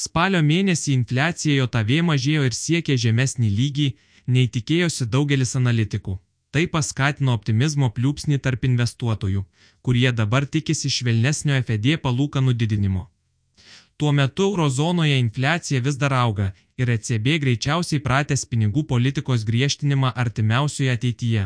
Spalio mėnesį infliacija JOTV mažėjo ir siekė žemesnį lygį, nei tikėjosi daugelis analitikų. Tai paskatino optimizmo pliūpsnį tarp investuotojų, kurie dabar tikisi švelnesnio FED palūkanų didinimo. Tuo metu eurozonoje infliacija vis dar auga ir ECB greičiausiai pratęs pinigų politikos griežtinimą artimiausioje ateityje.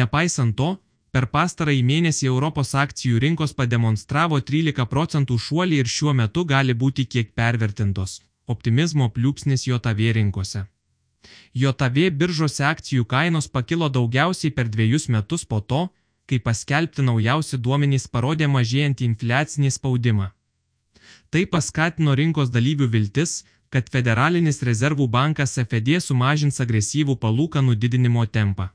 Nepaisant to, Per pastarąjį mėnesį Europos akcijų rinkos pademonstravo 13 procentų šuolį ir šiuo metu gali būti kiek pervertintos. Optimizmo pliūpsnis JOTV rinkose. JOTV biržose akcijų kainos pakilo daugiausiai per dviejus metus po to, kai paskelbti naujausi duomenys parodė mažėjantį infliacinį spaudimą. Tai paskatino rinkos dalyvių viltis, kad Federalinis rezervų bankas FED sumažins agresyvų palūkanų didinimo tempą.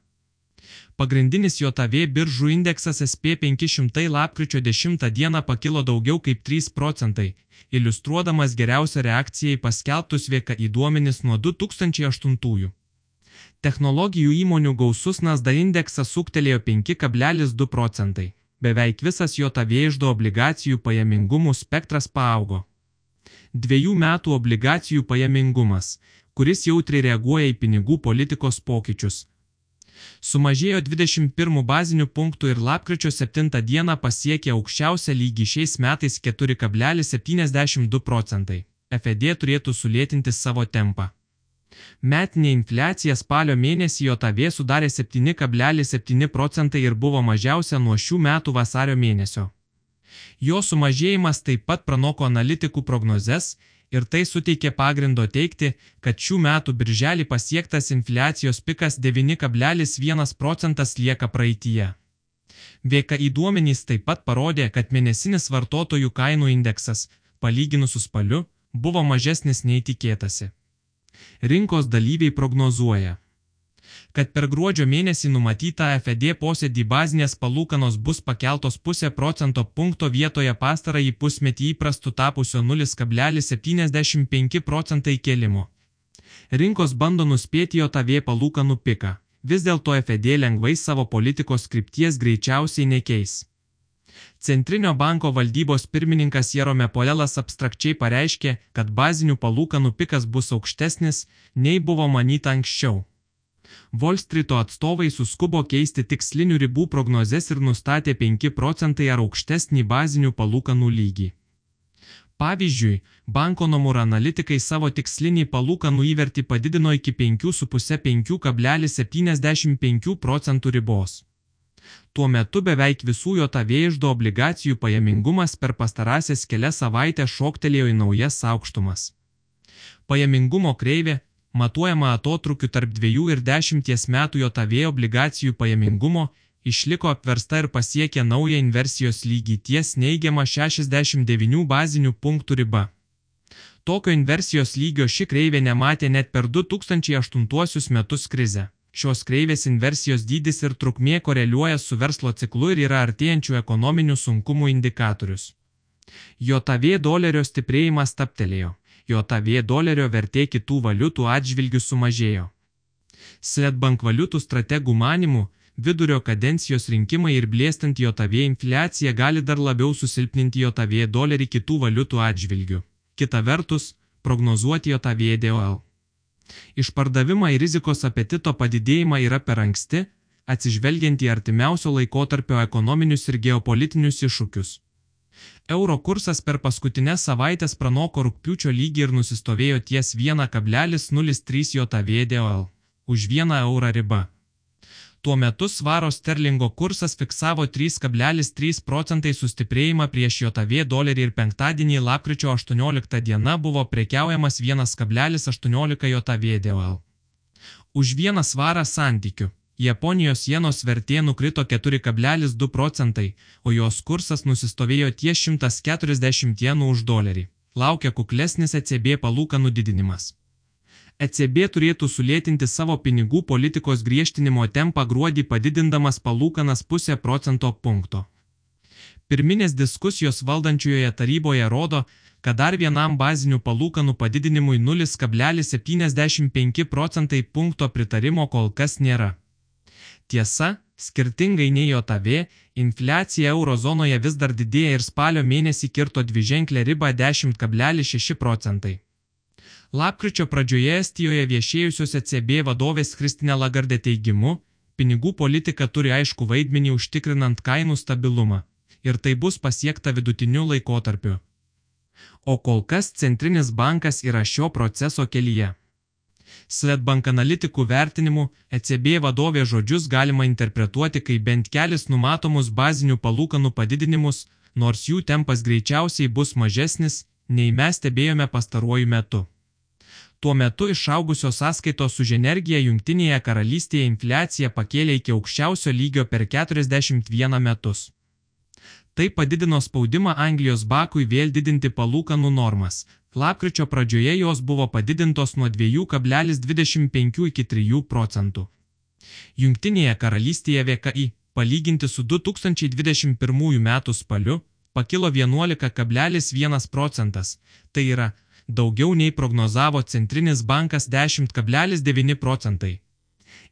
Pagrindinis JOTV biržų indeksas SP500 lapkričio 10 dieną pakilo daugiau kaip 3 procentai, iliustruodamas geriausią reakciją į paskelbtus VKI duomenis nuo 2008. -ųjų. Technologijų įmonių gausus Nasda indeksas suktelėjo 5,2 procentai. Beveik visas JOTV išdo obligacijų pajamingumų spektras paaugo. Dviejų metų obligacijų pajamingumas, kuris jautriai reaguoja į pinigų politikos pokyčius, sumažėjo 21 bazinių punktų ir lapkričio 7 dieną pasiekė aukščiausią lygį šiais metais 4,72 procentai. FED turėtų sulėtinti savo tempą. Metinė infliacija spalio mėnesį JOTV sudarė 7,7 procentai ir buvo mažiausia nuo šių metų vasario mėnesio. Jo sumažėjimas taip pat pranoko analitikų prognozes ir tai suteikė pagrindo teikti, kad šių metų birželį pasiektas infliacijos pikas 9,1 procentas lieka praeitie. VKI duomenys taip pat parodė, kad mėnesinis vartotojų kainų indeksas, palyginus su spaliu, buvo mažesnis nei tikėtasi. Rinkos dalyviai prognozuoja, kad per gruodžio mėnesį numatytą FED posėdį bazinės palūkanos bus pakeltos pusę procento punkto vietoje pastarąjį pusmetį įprastų tapusio 0,75 procentai kelimo. Rinkos bando nuspėti jo tavė palūkanų piką. Vis dėlto FED lengvai savo politikos skripties greičiausiai nekeis. Centrinio banko valdybos pirmininkas Jerome Polelas abstrakčiai pareiškė, kad bazinių palūkanų pikas bus aukštesnis, nei buvo manyta anksčiau. Wall Street atstovai suskubo keisti tikslinių ribų prognozes ir nustatė 5 procentai ar aukštesnį bazinių palūkanų lygį. Pavyzdžiui, banko nomūro analitikai savo tikslinį palūkanų įvertį padidino iki 5,5-5,75 procentų ribos. Tuo metu beveik visų jo tavėždo obligacijų pajamingumas per pastarąsias kelias savaitės šoktelėjo į naujas aukštumas. Pajamingumo kreivė matuojama atotrukiu tarp 2 ir 10 metų JOTV obligacijų pajamingumo, išliko apversta ir pasiekė naują inversijos lygį ties neigiamą 69 bazinių punktų riba. Tokio inversijos lygio ši kreivė nematė net per 2008 metus krizę. Šios kreivės inversijos dydis ir trukmė koreliuoja su verslo ciklu ir yra artėjančių ekonominių sunkumų indikatorius. JOTV dolerio stiprėjimas taptelėjo. JOTV dolerio vertė kitų valiutų atžvilgių sumažėjo. Swedbank valiutų strategų manimų, vidurio kadencijos rinkimai ir blėstant JOTV infliacija gali dar labiau susilpninti JOTV dolerį kitų valiutų atžvilgių. Kita vertus, prognozuoti JOTV DOL. Išpardavimą ir rizikos apetito padidėjimą yra per anksti, atsižvelgiant į artimiausio laikotarpio ekonominius ir geopolitinius iššūkius. Euro kursas per paskutinės savaitės pranoko rūpiučio lygį ir nusistovėjo ties 1,03 JVDOL už 1 eurą riba. Tuo metu svaro sterlingo kursas fiksavo 3,3 procentai sustiprėjimą prieš JV dolerį ir penktadienį lapkričio 18 diena buvo prekiaujamas 1,18 JVDOL. Už vieną svarą santykių Japonijos jenos vertė nukrito 4,2 procentai, o jos kursas nusistovėjo ties 140 jenų už dolerį. Laukia kuklesnis ECB palūkanų didinimas. ECB turėtų sulėtinti savo pinigų politikos griežtinimo tempą gruodį padidindamas palūkanas pusę procento punkto. Pirminės diskusijos valdančioje taryboje rodo, kad dar vienam bazinių palūkanų padidinimui 0,75 procentai punkto pritarimo kol kas nėra. Tiesa, Skirtingai nei JAV, infliacija eurozonoje vis dar didėja ir spalio mėnesį kirto dviženklę ribą 10,6 procentai. Lapkričio pradžioje Estijoje viešėjusios ECB vadovės Kristinė Lagardė teigimu, pinigų politika turi aišku vaidmenį užtikrinant kainų stabilumą. Ir tai bus pasiekta vidutiniu laikotarpiu. O kol kas Centrinis bankas yra šio proceso kelyje. Sledbank analitikų vertinimu, ECB vadovė žodžius galima interpretuoti kaip bent kelis numatomus bazinių palūkanų padidinimus, nors jų tempas greičiausiai bus mažesnis, nei mes stebėjome pastaruoju metu. Tuo metu išaugusios sąskaitos už energiją Junktinėje karalystėje infliaciją pakėlė iki aukščiausio lygio per 41 metus. Tai padidino spaudimą Anglijos bakui vėl didinti palūkanų normas. Lapkričio pradžioje jos buvo padidintos nuo 2,25 iki 3 procentų. Jungtinėje karalystėje VKI, palyginti su 2021 m. spaliu, pakilo 11,1 procentas, tai yra daugiau nei prognozavo Centrinis bankas 10,9 procentai.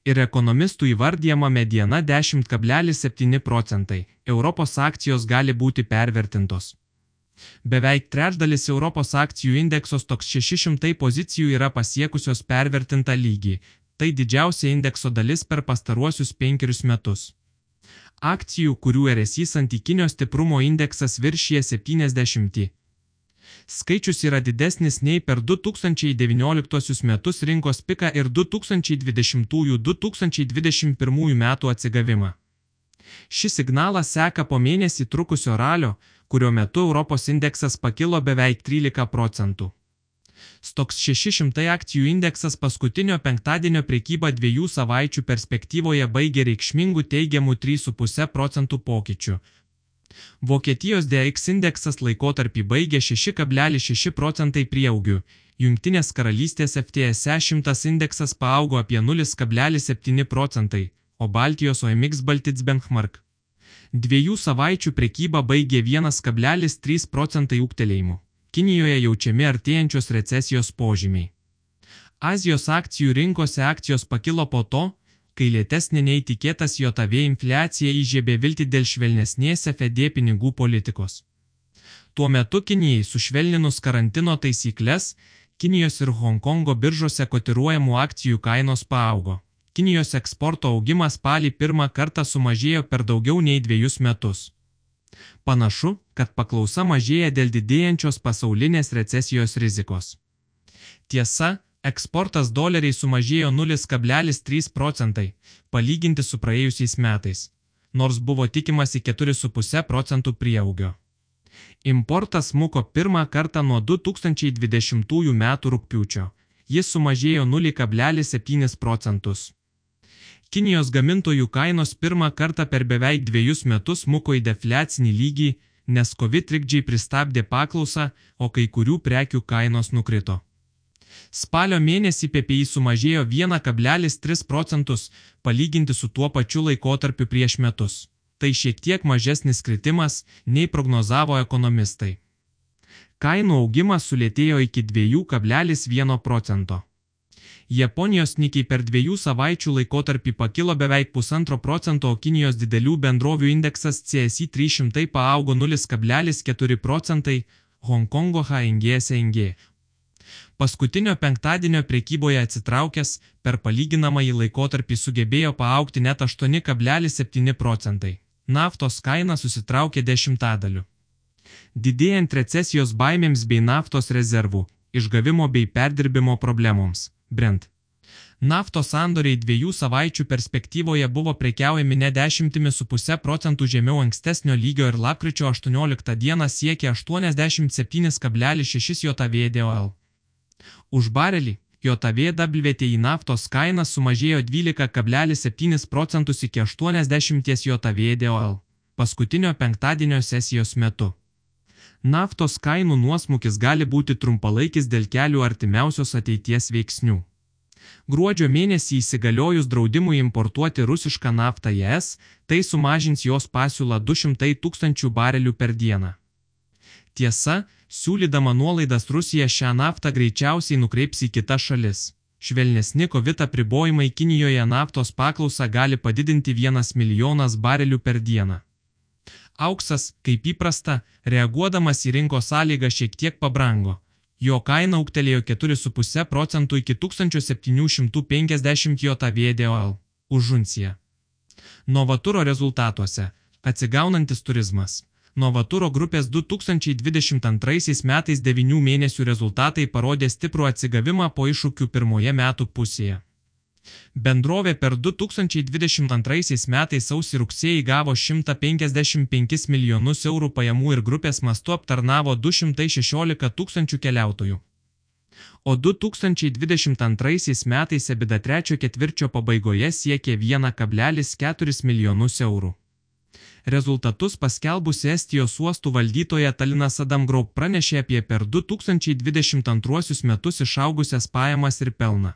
Ir ekonomistų įvardyjama mediana 10,7 procentai. Europos akcijos gali būti pervertintos. Beveik trečdalis Europos akcijų indeksos toks 600 pozicijų yra pasiekusios pervertintą lygį. Tai didžiausia indekso dalis per pastaruosius penkerius metus. Akcijų, kurių RSI santykinio stiprumo indeksas viršyje 70 skaičius yra didesnis nei per 2019 metus rinkos piką ir 2020-2021 metų atsigavimą. Šis signalas seka po mėnesį trukusio ralio, kurio metu Europos indeksas pakilo beveik 13 procentų. Stoks 600 akcijų indeksas paskutinio penktadienio priekybą dviejų savaičių perspektyvoje baigė reikšmingų teigiamų 3,5 procentų pokyčių, Vokietijos DX indeksas laikotarpį baigė 6,6 procentai prieaugių, Junktinės karalystės FTSE 100 indeksas paaugo apie 0,7 procentai, o Baltijos OMX Baltic Benchmark. Dviejų savaičių prekyba baigė 1,3 procentai ūktelėjimų. Kinijoje jaučiami artėjančios recesijos požymiai. Azijos akcijų rinkose akcijos pakilo po to, kai lėtesnė nei tikėtas JAV infliacija įžiebė viltį dėl švelnesnės FED pinigų politikos. Tuo metu Kinijai sušvelninus karantino taisyklės, Kinijos ir Hongkongo biržose kotiruojamų akcijų kainos paaugo. Kinijos eksporto augimas spalį pirmą kartą sumažėjo per daugiau nei dviejus metus. Panašu, kad paklausa mažėja dėl didėjančios pasaulinės recesijos rizikos. Tiesa, Eksportas doleriai sumažėjo 0,3 procentai, palyginti su praėjusiais metais, nors buvo tikimasi 4,5 procentų prieaugio. Importas smuko pirmą kartą nuo 2020 m. rūpiučio, jis sumažėjo 0,7 procentus. Kinijos gamintojų kainos pirmą kartą per beveik dviejus metus smuko į defliacinį lygį, nes COVID trikdžiai pristabdė paklausą, o kai kurių prekių kainos nukrito. Spalio mėnesį PPI sumažėjo 1,3 procentus, palyginti su tuo pačiu laikotarpiu prieš metus. Tai šiek tiek mažesnis kritimas, nei prognozavo ekonomistai. Kainų augimas sulėtėjo iki 2,1 procento. Japonijos nikiai per dviejų savaičių laikotarpį pakilo beveik pusantro procento, o Kinijos didelių bendrovių indeksas CSI 300 paaugo 0,4 procentai, Hongkongo HNG SNG paskutinio penktadienio prekyboje atsitraukęs, per palyginamąjį laikotarpį sugebėjo paaukti net 8,7 procentai. Naftos kaina susitraukė dešimtadaliu. Didėjant recesijos baimėms bei naftos rezervų, išgavimo bei perdirbimo problemoms. Brent. Naftos sandoriai dviejų savaičių perspektyvoje buvo prekiaujami ne 10,5 procentų žemiau ankstesnio lygio ir lapkričio 18 dieną siekė 87,6 JVDOL. Už barelį JVWTI naftos kaina sumažėjo 12,7 procentus iki 80 JVDOL paskutinio penktadienio sesijos metu. Naftos kainų nuosmukis gali būti trumpalaikis dėl kelių artimiausios ateities veiksnių. Gruodžio mėnesį įsigaliojus draudimui importuoti rusišką naftą į ES, tai sumažins jos pasiūlą 200 tūkstančių barelių per dieną. Tiesa, siūlydama nuolaidas Rusija šią naftą greičiausiai nukreips į kitas šalis. Švelnesni COVID apribojimai Kinijoje naftos paklausą gali padidinti 1 milijonas barelių per dieną. Auksas, kaip įprasta, reaguodamas į rinkos sąlygą šiek tiek pabrango. Jo kaina auktelėjo 4,5 procentų iki 1750 JVDOL už unciją. Novaturo rezultatuose - atsigaunantis turizmas. Novaturo grupės 2022 metais 9 mėnesių rezultatai parodė stiprų atsigavimą po iššūkių pirmoje metų pusėje. Bendrovė per 2022 metais sausį rugsėjai gavo 155 milijonus eurų pajamų ir grupės mastu aptarnavo 216 tūkstančių keliautojų. O 2022 metais ebida trečio ketvirčio pabaigoje siekė 1,4 milijonus eurų. Rezultatus paskelbusi Estijos uostų valdytoja Talinas Adamgraup pranešė apie per 2022 metus išaugusias pajamas ir pelną.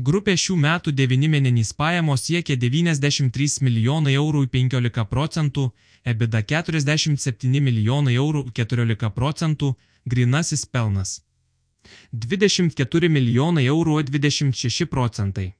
Grupė šių metų devinimėnenys pajamos siekė 93 milijonai eurų 15 procentų, EBITDA 47 milijonai eurų 14 procentų, grinasis pelnas 24 milijonai eurų 26 procentai.